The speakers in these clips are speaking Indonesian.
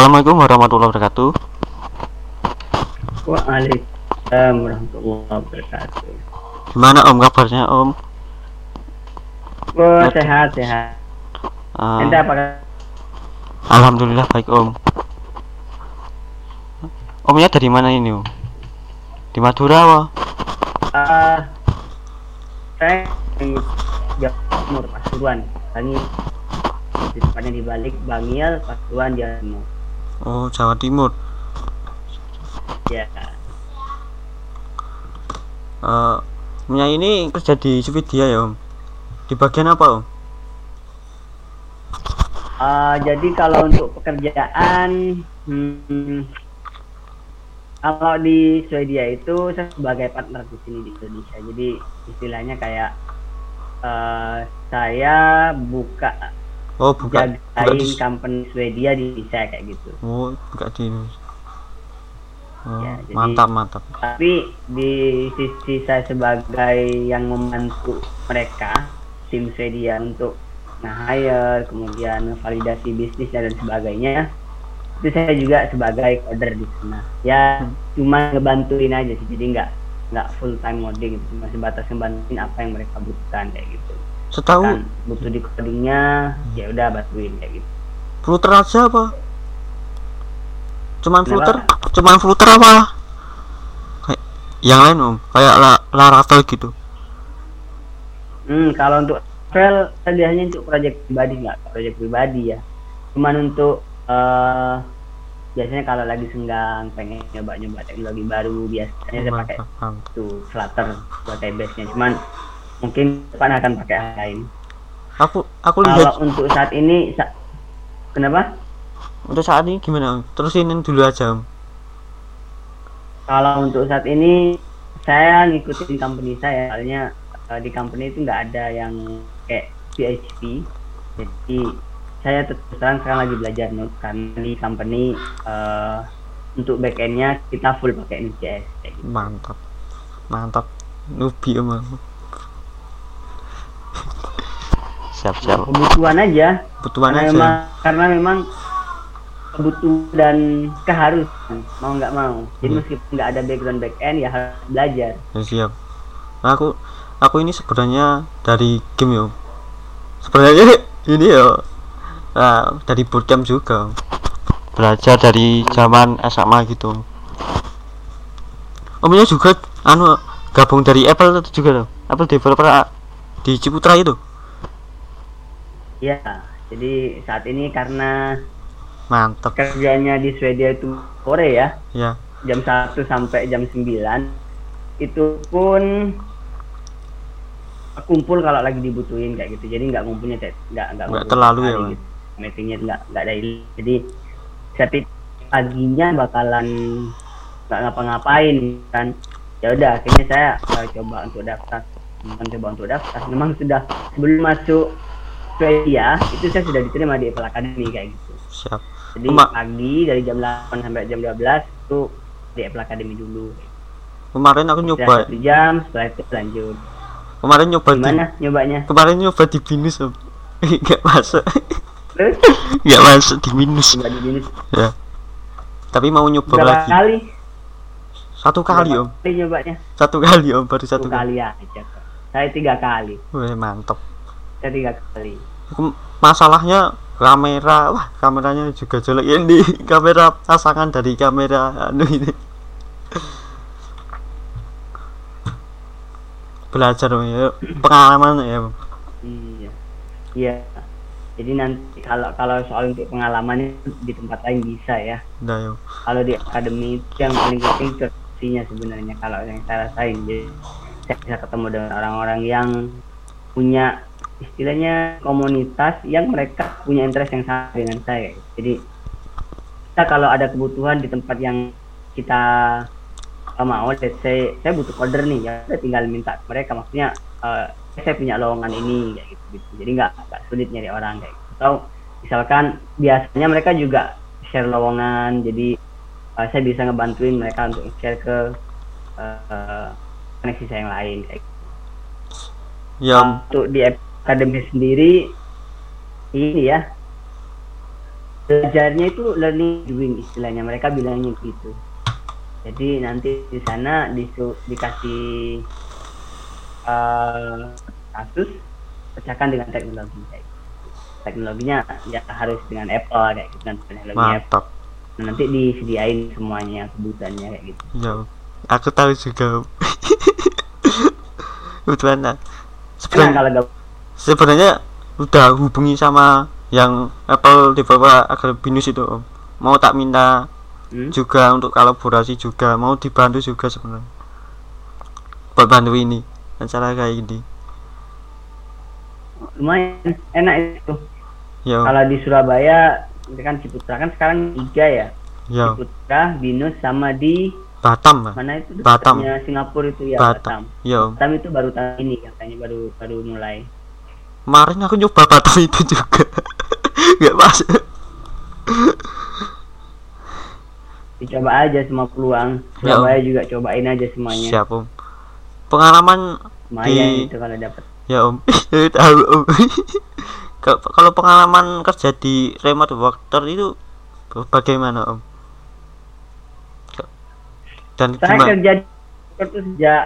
Assalamualaikum warahmatullahi wabarakatuh. Waalaikumsalam warahmatullahi wabarakatuh. Gimana Om kabarnya Om? Oh, sehat sehat. Anda apa? Alhamdulillah baik Om. Omnya dari mana ini Om? Di Madura Wah. Ah, saya di Jawa Timur Pasuruan. Kami di tempatnya di balik Bangil Pasuruan Jawa Timur. Oh Jawa Timur. Ya. Eh, Omnya ini kerja di Swedia ya Om. Di bagian apa Om? Ah, jadi kalau untuk pekerjaan, hmm, kalau di Swedia itu saya sebagai partner di sini di Indonesia. Jadi istilahnya kayak eh, saya buka Oh buka buka jagain di, company Swedia di Indonesia kayak gitu. oh, buka di. Oh, Ya, jadi- mantap mantap. Tapi di sisi saya sebagai yang membantu mereka tim Swedia untuk nge-hire, kemudian validasi bisnis dan sebagainya, itu saya juga sebagai coder di sana. Ya Hmm. cuma ngebantuin aja sih, jadi nggak nggak full time coding, gitu. masih batas ngebantuin apa yang mereka butuhkan kayak gitu. Setahu Kan butuh di codingnya, ya udah bantuin kayak gitu. flutter aja apa? Cuman Kenapa? flutter? Cuman flutter apa? Kayak yang lain Om, kayak la, Laravel gitu. Hmm, kalau untuk Ravel saya biasanya untuk proyek pribadi nggak proyek pribadi ya. Cuman untuk eh biasanya kalau lagi senggang pengen nyoba-nyoba teknologi baru biasanya saya pakai itu Flutter buat base-nya. Cuman mungkin depan akan pakai yang lain. Aku aku Kalau lihat untuk saat ini sa- kenapa? untuk saat ini gimana? Terusin dulu aja. Kalau untuk saat ini saya ngikutin company saya soalnya eh, di company itu nggak ada yang kayak PHP jadi saya terus terang sekarang lagi belajar Node karena di company eh, untuk backendnya kita full pakai Node.js gitu. Mantap. Mantap. Nubi Om. Siap siap. kebutuhan aja Kebutuhan karena aja. memang karena memang kebutuhan dan keharusan mau nggak mau jadi Hmm. meskipun nggak ada background backend ya harus belajar Ya, siap. Nah, aku aku ini sebenarnya dari game yo. Sebenarnya ini yo. Nah, dari bootcamp juga. Belajar dari zaman SMA gitu. Omnya juga anu gabung dari Apple juga loh. Apple developer di Ciputra itu. ya jadi saat ini karena Mantap. kerjanya di Swedia itu sore ya Ya. jam 1 sampai jam 9 itu pun kumpul kalau lagi dibutuhin kayak gitu jadi nggak ngumpulnya nggak nggak ngumpul terlalu ya, gitu. meetingnya nggak nggak daily jadi setiap paginya bakalan nggak ngapa-ngapain kan ya udah akhirnya saya uh, coba untuk daftar mencoba untuk daftar memang sudah sebelum masuk Swedia itu saya sudah diterima di Apple Academy kayak gitu Siap. jadi Cuma- pagi dari jam 8 sampai jam 12 itu di Apple Academy dulu. Kemarin aku nyoba. satu jam, setelah itu lanjut. Kemarin nyoba di Gimana nyobanya? Kemarin nyoba di binus. Enggak masuk. Enggak masuk di minus. coba di sini Ya. Tapi mau nyoba berapa lagi. kali? Satu kali, Berapa Om. Kali nyobanya? Satu kali, Om. Baru Satu satu kali. kali aja. Saya tiga kali. Wih, mantap. Saya tiga kali. Masalahnya kamera, wah kameranya juga jelek ini. Kamera pasangan dari kamera anu ini. Belajar ya. pengalaman ya. Iya. Iya. Jadi nanti kalau kalau soal untuk pengalamannya di tempat lain bisa ya. Udah, yo. Kalau di akademi itu yang paling penting sebenarnya kalau yang saya rasain. Jadi saya bisa ketemu dengan orang-orang yang punya istilahnya komunitas yang mereka punya interest yang sama dengan saya. Jadi kita kalau ada kebutuhan di tempat yang kita mau, let's say saya butuh order nih, ya udah tinggal minta mereka. Maksudnya uh, saya punya lowongan ini gitu, gitu. Jadi nggak nggak sulit nyari orang kayak gitu. Atau misalkan biasanya mereka juga share lowongan, jadi uh, saya bisa ngebantuin mereka untuk share ke uh, koneksi saya yang lain kayak gitu. Ya, untuk di akademi sendiri ini ya. Belajarnya itu learning doing istilahnya. Mereka bilangnya gitu. Jadi nanti di sana disu, dikasih uh, kasus pecahkan dengan teknologi kayak gitu. teknologinya ya harus dengan Apple kayak gitu kan teknologi Apple mantap. Nah, nanti disediain semuanya kebutuhannya kayak gitu. Ya. Aku tahu juga Nah, sebenarnya kalau gak sebenarnya udah hubungi sama yang Apple developer agar binus itu om. Mau tak minta hmm? juga untuk kolaborasi juga mau dibantu juga sebenarnya. Buat bantu ini acara kayak gini. Lumayan enak itu. Ya Om. kalau di Surabaya kan Ciputra kan sekarang tiga ya? Ya Ciputra, Binus sama di Batam Mas. mana itu Batam. Singapura itu ya Batam Batam. ya om Batam itu baru tahun ini katanya baru baru mulai. kemarin aku nyoba Batam itu juga nggak masuk Dicoba aja semua peluang. Ya, Om. Surabaya juga cobain aja semuanya. siap om pengalaman Lumayan di- itu kalau dapat. ya om tahu om Kalau- kalau pengalaman kerja di remote worker itu bagaimana om dan Saya gimana? kerja di itu sejak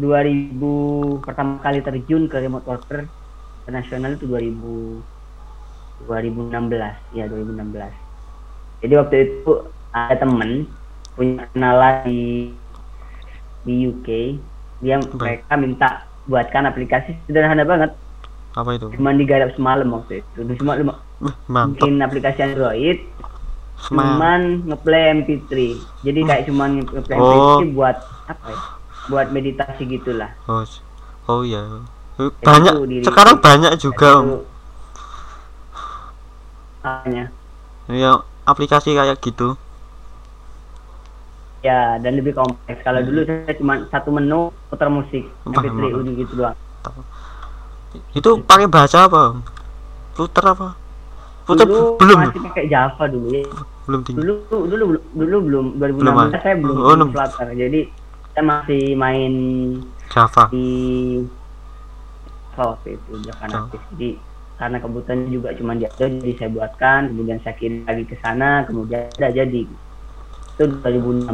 2000 pertama kali terjun ke remote worker nasional itu 2000 2016 ya 2016 jadi waktu itu ada temen punya kenalan di di UK dia Baik. mereka minta buatkan aplikasi sederhana banget. Apa itu? Cuma digarap semalam waktu itu. Cuma bikin aplikasi Android cuman ngeplay MP3 jadi kayak cuman ngeplay Oh. MP3 buat apa ya? Buat meditasi gitulah. Oh, oh iya. Eh, banyak. diri- sekarang banyak juga om. Itu hanya ya aplikasi kayak gitu. Ya dan lebih kompleks. Kalau dulu saya cuma satu menu putar musik. Paham, MP3 paham. udah gitu doang. Itu pakai bahasa apa Flutter apa? Dulu belum? masih pakai Java dulu ya belum tinggi dulu dulu dulu belum 2016 Belum ada. saya belum Oh, belum. Flutter jadi saya masih main Java di Java waktu itu Java Java. native jadi karena kebutuhannya juga cuma di Android jadi saya buatkan kemudian saya kirim lagi ke sana kemudian udah jadi itu 2016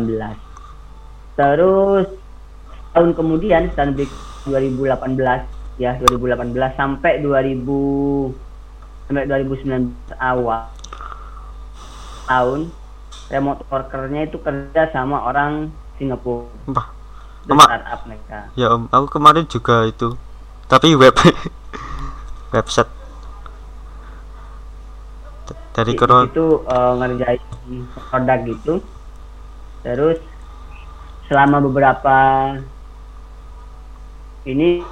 terus tahun kemudian tahun berikut 2018 ya 2018 sampai 2000 sampai 2019 awal tahun remote workernya itu kerja sama orang Singapura. Ama- startup mereka. Ya om. Aku kemarin juga itu. Tapi web website. Dari kero itu eh, ngerjain produk gitu. Terus selama beberapa ini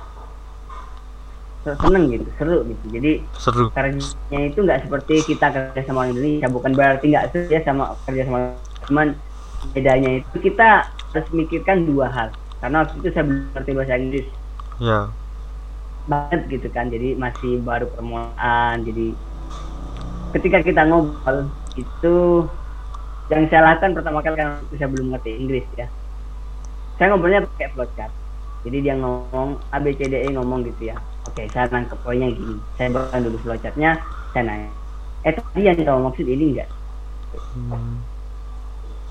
seneng gitu seru gitu. Jadi seru. kerjanya itu nggak seperti kita kerja sama orang Indonesia bukan berarti nggak seru ya sama kerja sama cuman bedanya itu kita harus mikirkan dua hal. Karena waktu itu saya belum ngerti bahasa Inggris. Ya. Banget gitu kan jadi masih baru permulaan jadi ketika kita ngobrol itu yang saya lakukan pertama kali kan saya belum ngerti Inggris ya. Saya ngobrolnya pakai flowchart jadi dia ngomong A B C D E ngomong gitu ya oke saya nangkep poinnya gini. Saya bukan dulu flowchartnya saya nanya eh tadi yang kamu maksud ini enggak? Hmm,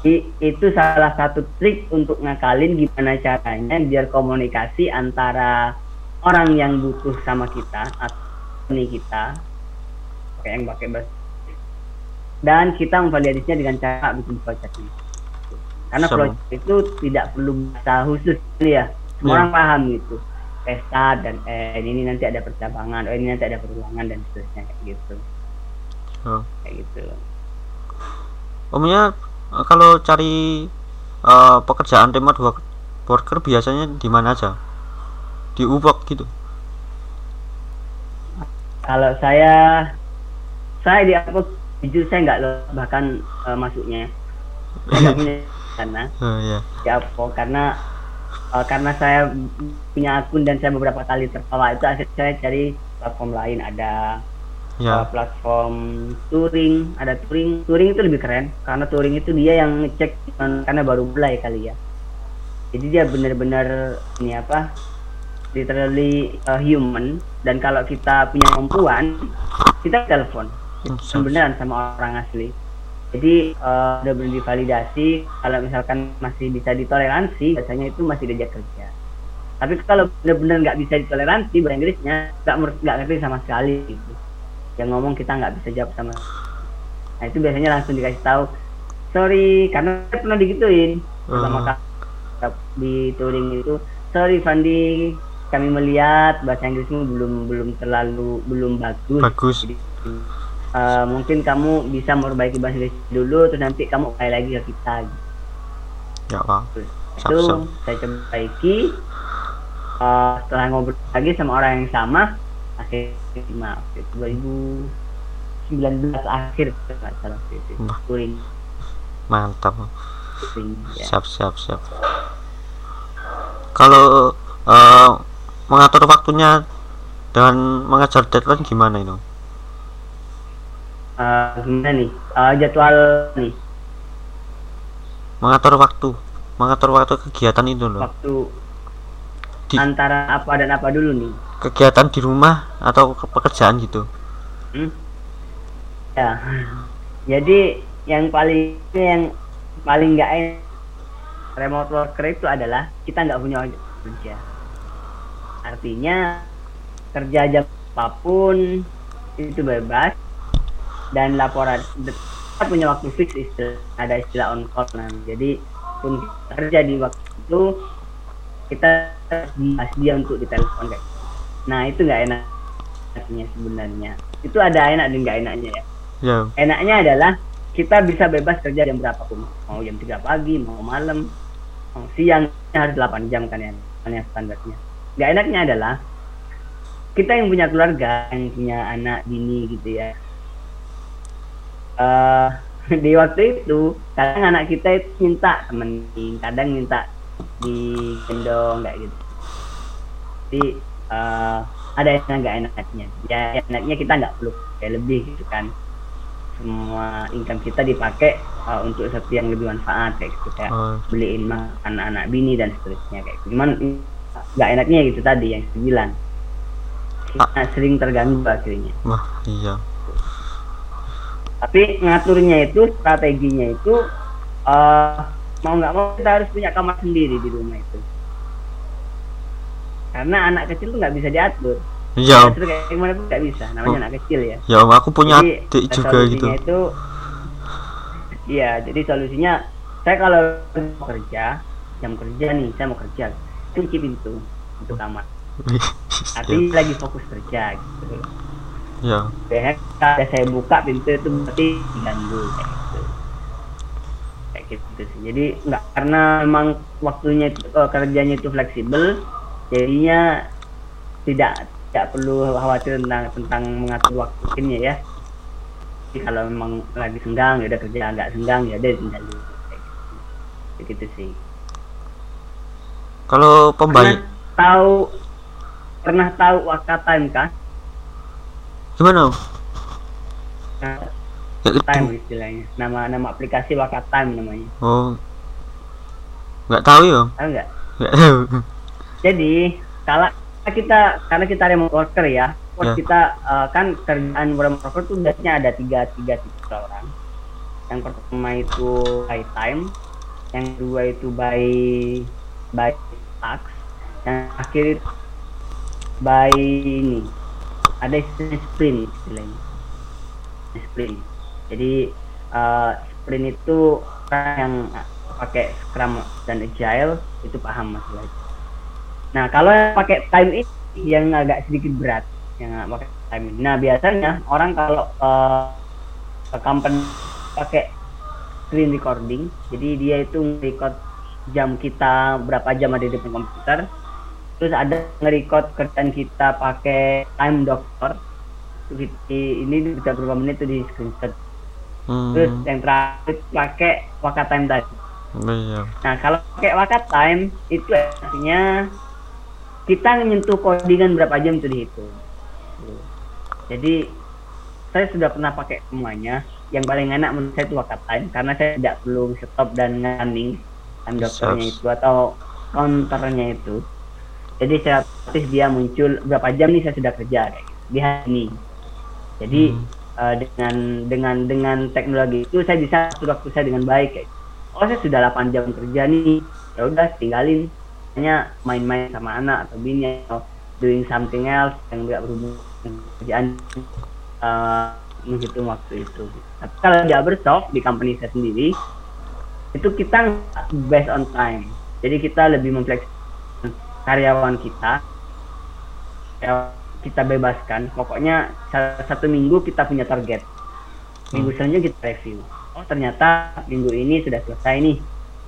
I- itu salah satu trik untuk ngakalin gimana caranya biar komunikasi antara orang yang butuh sama kita atau ini kita kayak yang pakai bahasa dan kita memvalidasinya dengan cara bikin flowchartnya karena Sama. flowchart itu tidak perlu bahasa khusus ya. Semua Ya. orang paham gitu start dan eh ini nanti ada percabangan oh ini nanti ada perulangan dan seterusnya kayak gitu. Oh. kayak gitu. Omnya eh, kalau cari eh, pekerjaan remote work- worker biasanya di mana aja? Di Upwork gitu? Kalau saya saya di apa jujur saya nggak bahkan eh, masuknya. Saya nggak punya sana oh, ya di apa karena eh, karena saya punya akun dan saya beberapa kali tertawa itu akhirnya saya cari platform lain. Ada eh, ya. platform touring ada touring. Touring itu lebih keren karena touring itu dia yang ngecek karena baru mulai kali ya. Jadi dia benar-benar ini apa literally uh, human. Dan kalau kita punya kemampuan kita telepon. Siap. beneran sama orang asli jadi eh, udah belum divalidasi kalau misalkan masih bisa ditoleransi biasanya itu masih diajak kerja. Tapi kalau benar-benar nggak bisa ditoleransi bahasa Inggrisnya nggak nggak ngerti sama sekali. Gitu yang ngomong kita nggak bisa jawab sama nah itu biasanya langsung dikasih tahu sorry karena saya pernah digituin sama Oh. kak di touring itu. Sorry Fandi kami melihat bahasa Inggrismu belum belum terlalu belum bagus. Bagus. Jadi, eh, mungkin kamu bisa memperbaiki bahasa Inggris dulu terus nanti kamu kembali lagi ke kita gitu. Ya, Pak. Siap, itu saya coba perbaiki Eh, setelah ngobrol lagi sama orang yang sama akhir maaf itu 2019 akhir kalau nggak salah itu Wah. touring Mantap. ya. Siap, siap, siap. Kalau eh, mengatur waktunya dan mengejar deadline gimana itu? Eh, gimana nih Eh, jadwal nih Mengatur waktu, mengatur waktu kegiatan itu loh. waktu Di- antara apa dan apa dulu nih Kegiatan di rumah atau ke- pekerjaan gitu. Hmm? Ya. Jadi yang paling yang paling nggak enak remote worker itu adalah kita nggak punya kerja. Artinya kerja jam apa pun itu bebas dan laporan kita punya waktu fix istilah, ada istilah on call nah. Jadi pun kerja di waktu itu kita harus dia untuk ditelepon kayak. Nah itu nggak enak enaknya sebenarnya. Itu ada enak dan nggak enaknya ya. Ya, enaknya adalah kita bisa bebas kerja jam berapapun mau jam 3 pagi mau malam mau siang harus 8 jam kan ya. Kan yang standarnya. Nggak enaknya adalah kita yang punya keluarga yang punya anak bini gitu ya eh di waktu itu kadang anak kita itu minta temenin kadang minta digendong kayak gitu jadi eh, ada yang nggak enaknya ya enaknya kita nggak perlu kayak lebih gitu kan semua income kita dipakai uh, untuk sesuatu yang lebih manfaat kayak gitu kayak Oh. beliin makan anak-anak bini dan seterusnya kayak gitu. cuman nggak enaknya gitu tadi yang sembilan kita sering terganggu akhirnya wah iya. Tapi ngaturnya itu strateginya itu eh mau nggak mau kita harus punya kamar sendiri di rumah itu. Karena anak kecil tuh nggak bisa diatur. Iya, kayak gimana pun nggak bisa namanya Oh. anak kecil ya. Ya aku punya Jadi, adik juga gitu. itu iya jadi solusinya saya kalau mau kerja jam kerja nih saya mau kerja kunci pintu untuk kamar. Artinya lagi fokus kerja gitu ya, Biasanya kalau saya buka pintu itu berarti diganggu. Kayak gitu kayak gitu sih. Jadi nggak karena memang waktunya itu eh, kerjanya itu fleksibel jadinya tidak tidak perlu khawatir tentang tentang mengatur waktunya ya. Jadi kalau memang lagi senggang ya udah kerja nggak senggang ya udah tinggal dulu. Kayak gitu. Gitu sih. Kalau pembayar tahu pernah tahu waka time kah gimana? Nah, itu. time istilahnya nama nama aplikasi waka time namanya Oh, nggak tahu ya? Tahu nggak Nggak tahu. jadi kalau kita karena kita remote worker ya Ya. kita eh, kan kerjaan remote worker tuh biasanya ada tiga tiga tipe orang yang pertama itu by time yang kedua itu by by tax yang akhir itu by ini ada istilah sprint istilahnya sprint jadi eh, sprint itu orang yang pakai scrum dan agile itu paham itu Nah, kalau yang pakai time ini yang agak sedikit berat, yang pakai time ini. Nah, biasanya orang kalau ke company pakai screen recording, jadi dia itu record jam kita berapa jam ada di depan komputer. Terus ada nge-record kerjaan kita pakai time doctor. Ini bisa berapa menit itu di screenshot. Terus Hmm, yang terakhir pakai waka time tadi. iya. Nah, kalau pakai waka time itu artinya kita menyentuh codingan berapa jam itu dihitung. Tuh. Jadi saya sudah pernah pakai semuanya. Yang paling enak menurut saya itu waka time karena saya tidak perlu stop dan running time dokternya Yes. itu atau counternya itu. Jadi saya otomatis dia muncul berapa jam nih saya sudah kerja kayak gitu, di hari ini. Jadi Hmm. eh, dengan dengan dengan teknologi itu saya bisa atur waktu saya dengan baik kayak oh saya sudah 8 jam kerja nih. Ya udah tinggalin. Hanya main-main sama anak atau bini atau doing something else yang tidak berhubungan dengan kerjaan eh, menghitung waktu itu. Tapi kalau di Abersoft di company saya sendiri itu kita based on time. Jadi kita lebih memfleksibelkan karyawan kita kita bebaskan. Pokoknya sa- satu minggu kita punya target. Minggu selanjutnya kita review. Oh ternyata minggu ini sudah selesai nih.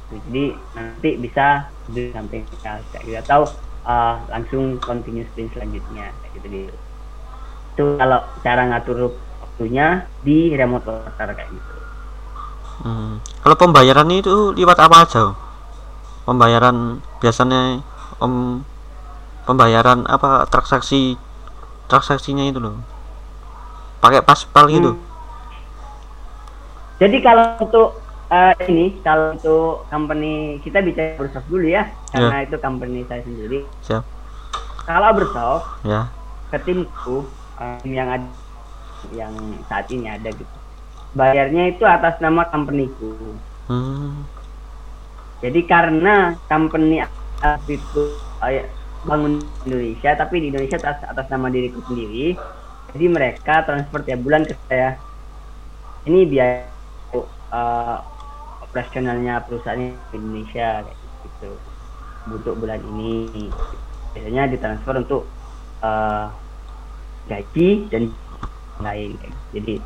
Jadi nanti bisa else kayak gitu. Atau uh, langsung continue sprint selanjutnya. Gitu gitu itu kalau cara ngatur waktunya di remote worker kayak gitu. Hmm. Kalau pembayaran itu lewat apa aja? Pembayaran biasanya om pembayaran apa transaksi transaksinya itu loh. Pakai paspal gitu. Hmm. Jadi kalau untuk eh, ini, kalau untuk company kita bicara Bersoft dulu ya, karena itu company saya sendiri. Siap. Kalau Bersoft, Ya. ke timku eh, yang ada, yang saat ini ada gitu, bayarnya itu atas nama companyku. Hmm. Jadi karena company atas itu bangun Indonesia, tapi di Indonesia atas, atas nama diriku sendiri, jadi mereka transfer tiap bulan ke saya. Ini biaya eh, operasionalnya perusahaannya di Indonesia kayak gitu. Untuk bulan ini biasanya ditransfer untuk eh, gaji dan lain. Jadi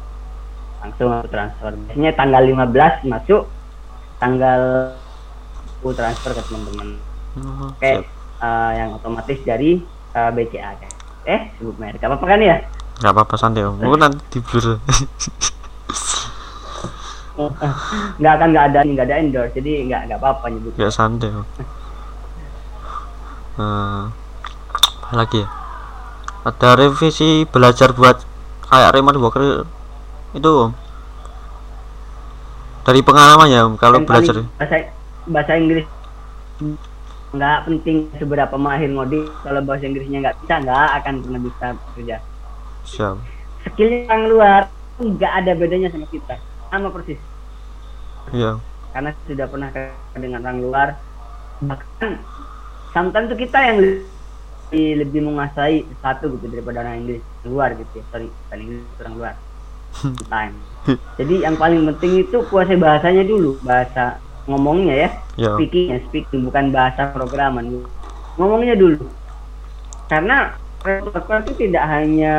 langsung aku transfer. Biasanya tanggal 15 masuk, tanggal aku transfer ke teman-teman. Kayak siap. eh, yang otomatis dari eh, BCA kan. Eh, sebut merek apa apa kan ya? Gak apa-apa santai om. Mungkin nanti di blur. nggak akan nggak ada nggak ada endorse jadi nggak nggak apa-apa nyebut ya santai om. Eh, apa lagi ya? Ada revisi belajar buat kayak remote worker itu om. Dari pengalaman ya om, kalau belajar. bahasa bahasa Inggris nggak penting seberapa mahir ngoding kalau bahasa Inggrisnya nggak bisa nggak akan pernah bisa kerja Siap. skillnya orang luar nggak ada bedanya sama kita sama persis. Iya. karena sudah pernah kerja dengan orang luar bahkan sometimes tuh kita yang lebih, lebih menguasai sesuatu gitu daripada orang Inggris luar gitu ya. Sorry bukan Inggris orang luar. Time. Jadi yang paling penting itu kuasai bahasanya dulu bahasa ngomongnya ya. Ya. speakingnya speaking bukan bahasa programan. Ngomongnya dulu. Karena reporter itu tidak hanya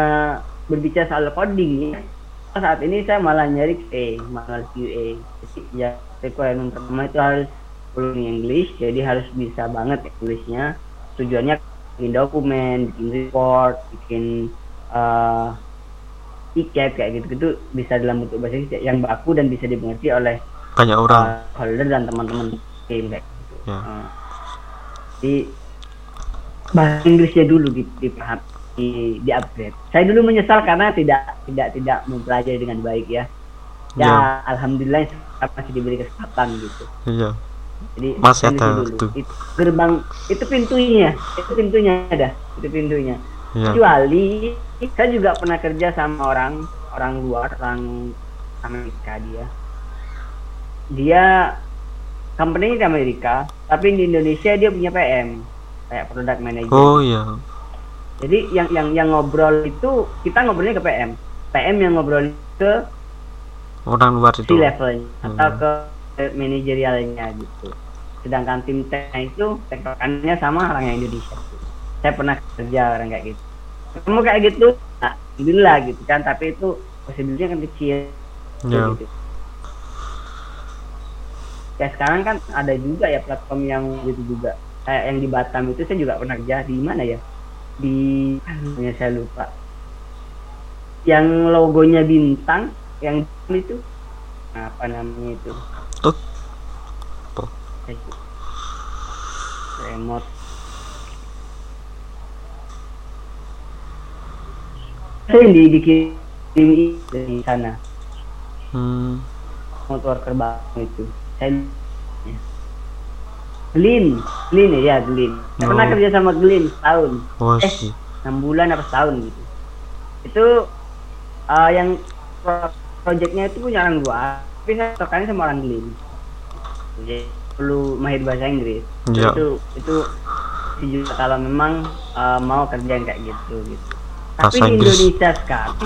berbicara soal coding ya. Saat ini saya malah nyari QA malah QA jadi ya requirement pertama itu harus full English jadi harus bisa banget Englishnya. Tujuannya bikin dokumen bikin report bikin uh, tiket kayak gitu gitu bisa dalam bentuk bahasa Inggris yang baku dan bisa dimengerti oleh Banyak orang. uh, holder dan teman-teman tim kayak gitu. Ya. Uh, di bahasa Inggrisnya dulu di, dipaham di, di upgrade. Saya dulu menyesal karena tidak tidak tidak mempelajari dengan baik ya. Ya, Ya. alhamdulillah masih diberi kesempatan gitu. Iya. Jadi Masih ada dulu. Itu gerbang itu pintunya, itu pintunya ada, itu pintunya. Iya. Kecuali saya juga pernah kerja sama orang orang luar, orang Amerika dia. Dia company di Amerika, tapi di Indonesia dia punya PM, kayak product manager. Oh iya. Jadi yang yang yang ngobrol itu kita ngobrolnya ke PM. PM yang ngobrol ke Orang luar itu. levelnya atau Hmm. ke manajerialnya gitu. Sedangkan tim teknya itu tektokannya sama orang yang Indonesia. Saya pernah kerja orang kayak gitu. Kamu kayak gitu, nah, alhamdulillah gitu kan. Tapi itu possibility kan kecil. Ya. Gitu. Ya sekarang kan ada juga ya platform yang gitu juga. Kayak yang di Batam itu saya juga pernah kerja di mana ya? Di ya saya lupa. Yang logonya bintang, yang itu apa namanya itu? Tuh. Tuh. Remote. Saya di dikirim di sana Hmm. remote worker bank itu. Glin, Glin ya Glin. Saya pernah Oh. kerja sama Glin setahun, Oh Eh. enam bulan apa setahun gitu. Itu uh, yang pro- projectnya itu punya orang luar tapi saya tekannya sama orang Glim jadi perlu mahir bahasa Inggris Iya. itu itu si juga kalau memang uh, mau kerja kayak gitu gitu tapi Bahasa di Inggris. Indonesia sekarang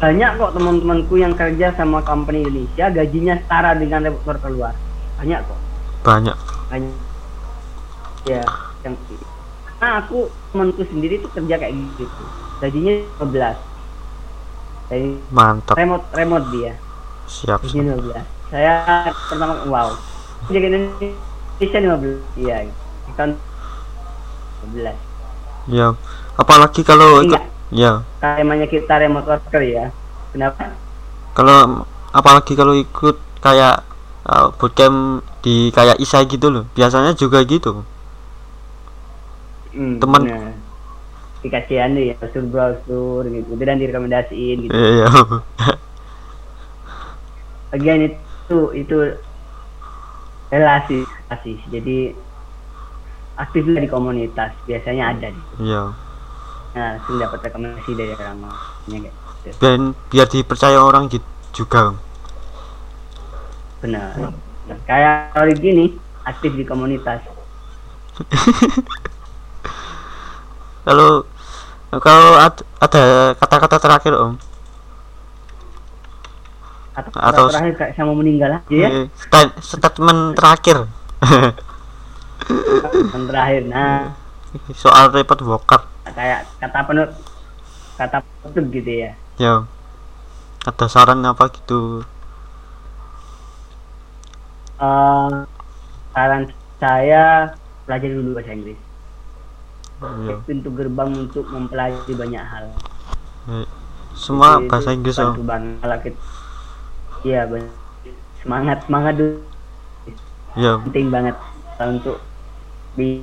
banyak kok teman-temanku yang kerja sama company Indonesia gajinya setara dengan rekruter keluar. Banyak kok. Banyak. Banyak. Ya yang nah aku temanku sendiri tuh kerja kayak gitu. Gajinya 15 dari mantap. remote remote dia. Siap gajinya 15 saya pertama wow. Jadi Indonesia 15 iya. Kan 15 ya. Apalagi kalau ikut Enggak. Ya. Temanya kita remote worker ya. Kenapa? Kalau apalagi kalau ikut kayak uh, bootcamp di kayak ISA gitu loh. Biasanya juga gitu. Hmm, Teman- benar. dikasih anu ya browser browser gitu. Dan direkomendasiin gitu. Iya bagian itu itu relasi relasi jadi aktiflah di komunitas. Biasanya ada di iya nah langsung dapat rekomendasi dari orang gitu. Dan biar dipercaya orang juga benar. Nah, kayak Rory gini aktif di komunitas. Kalau kalau ad- ada kata-kata terakhir om. Atau, Atau- terakhir kayak saya mau meninggal aja ya? Eh, sta- statement terakhir. Yang terakhir nah. Soal repot bokap kayak kata penut kata penutup gitu ya. Ya. Ada saran apa gitu? Eh, saran saya pelajari dulu bahasa Inggris. Ya. pintu gerbang untuk mempelajari banyak hal. Semua Itu- bahasa Inggris om banget. Iya semangat semangat dulu. Ya penting banget untuk di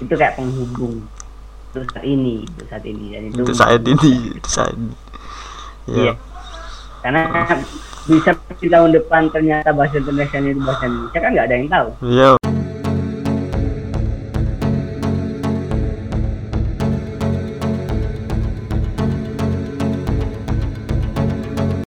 itu kayak penghubung. Untuk saat ini untuk saat ini dan itu untuk saat ini untuk saat ini. Iya. Ya karena bisa di tahun depan ternyata bahasa internasional itu bahasa Indonesia kan nggak ada yang tahu. Ya